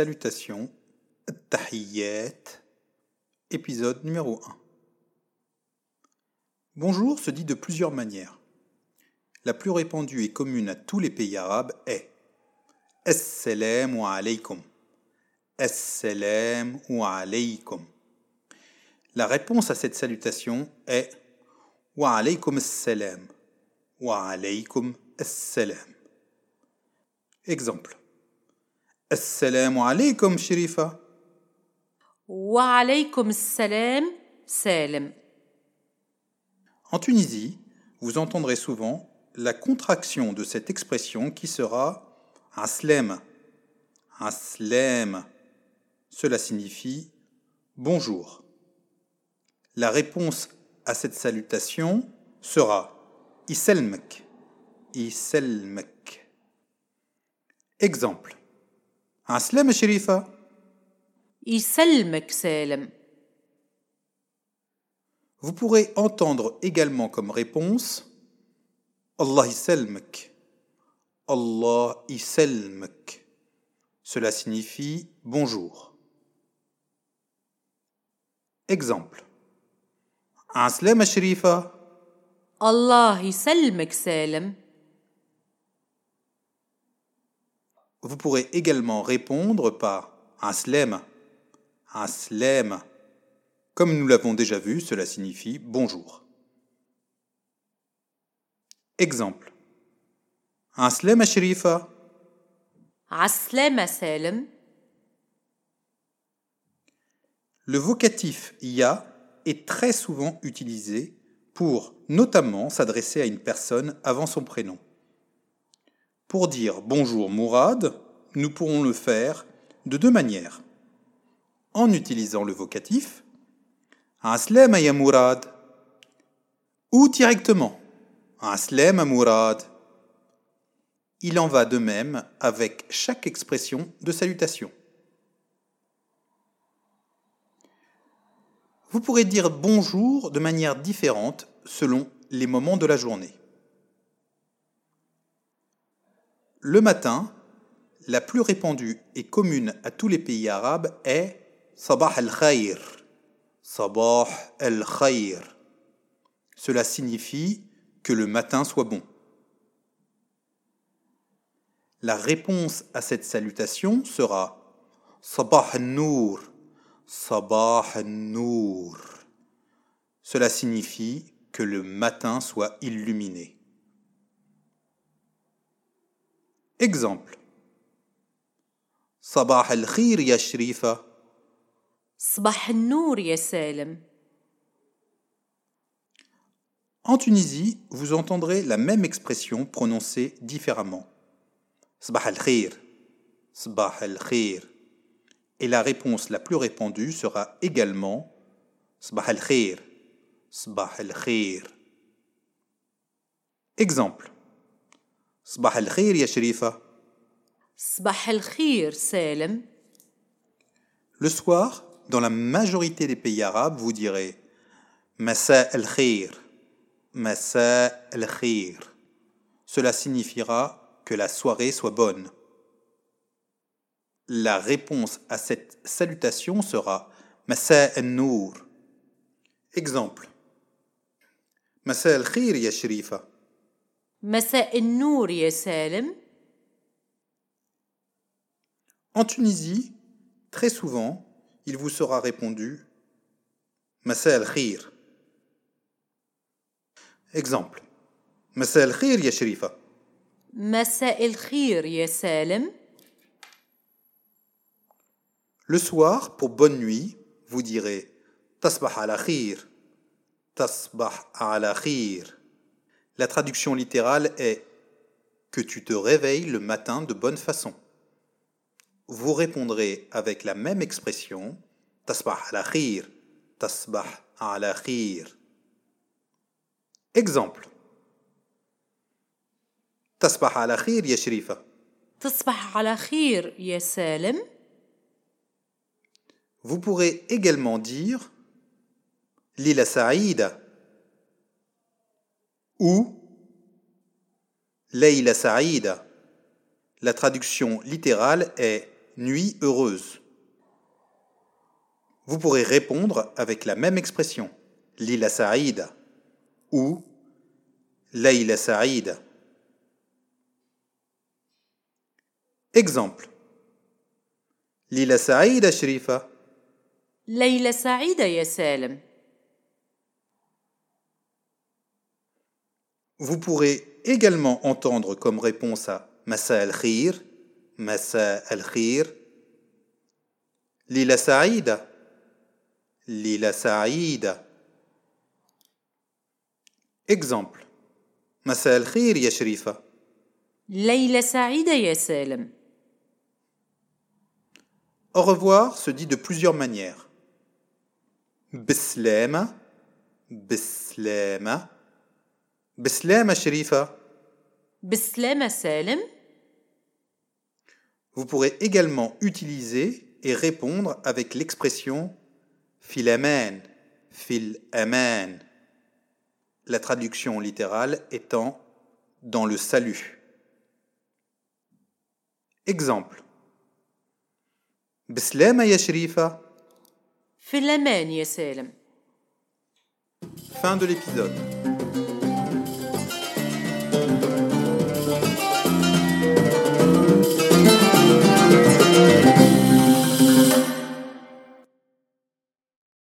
Salutations, Tahiyyat, épisode numéro 1. Bonjour se dit de plusieurs manières. La plus répandue et commune à tous les pays arabes est Assalamu alaykum. Assalamu alaykum. La réponse à cette salutation est Wa alaykum assalam. Wa alaykum assalam. Exemple. Assalamu alaikum, Shirifa. Wa alaikum salam, salam. En Tunisie, vous entendrez souvent la contraction de cette expression qui sera un slem. Un slem. Cela signifie bonjour. La réponse à cette salutation sera iselmek. Iselmek. Exemple. Aslem Sherifa. يسلمك سالم Vous pourrez entendre également comme réponse Allah iselmek. Allah iselmek. Cela signifie bonjour. Exemple. Aslem Sherifa. الله يسلمك سالم Vous pourrez également répondre par un slem. Comme nous l'avons déjà vu, cela signifie bonjour. Exemple. Aslem Ashrifa. Aslem Salem. Le vocatif ya est très souvent utilisé pour notamment s'adresser à une personne avant son prénom. Pour dire bonjour Mourad, nous pourrons le faire de deux manières. En utilisant le vocatif Aslem ya Mourad ou directement Aslem Mourad. Il en va de même avec chaque expression de salutation. Vous pourrez dire bonjour de manière différente selon les moments de la journée. Le matin, la plus répandue et commune à tous les pays arabes est Sabah al-Khayr. Sabah al-Khayr. Cela signifie que le matin soit bon. La réponse à cette salutation sera Sabah al-Nour. Sabah al-Nour. Cela signifie que le matin soit illuminé. Exemple. Sabah al-Khir ya Shrifa. صباح النور يا سالم En Tunisie, vous entendrez la même expression prononcée différemment. Sabah al-Khir. Sabah al-Khir. Et la réponse la plus répandue sera également Sabah al-Khir. Sabah al-Khir. Exemple. Sabah al-Khir ya Shrifa. صباح الخير سالم Le soir, dans la majorité des pays arabes, vous direz Masa al-Khir. Masa al-Khir. Cela signifiera que la soirée soit bonne. La réponse à cette salutation sera Masa al-Nour. Exemple. Masa al-Khir ya Shrifa. مساء النور يا سالم En Tunisie, très souvent, il vous sera répondu Masa al-Khir. Exemple. Masa al-Khir ya Shrifa. مساء الخير يا سالم Le soir, pour bonne nuit, vous direz Tasbah ala khir. Tasbah ala khir. La traduction littérale est que tu te réveilles le matin de bonne façon. Vous répondrez avec la même expression Tasbah ala khir, Tasbah ala khir. Exemple Tasbah ala khir ya Tasbah ala khir ya Salem. Vous pourrez également dire Lila Saïda ou Leila Saïda. La traduction littérale est Nuit heureuse. Vous pourrez répondre avec la même expression Lila Saïda ou Leila Saïda. Exemple Lila Saïda Shrifa. Leila Saïda Yassel. Vous pourrez également entendre comme réponse à Massa al-Khir, Massa al-Khir, Lila Saïda, Lila Saïda. Exemple. Massa al-Khir, ya Sharifa. Leila Saïda, ya Au revoir se dit de plusieurs manières. Beslema, Beslema. Beslema Sherifa. Beslema Salem. Vous pourrez également utiliser et répondre avec l'expression fil aman, fil. La traduction littérale étant dans le salut. Exemple. Beslema ya Sherifa. Fil aman ya Salem. Fin de l'épisode.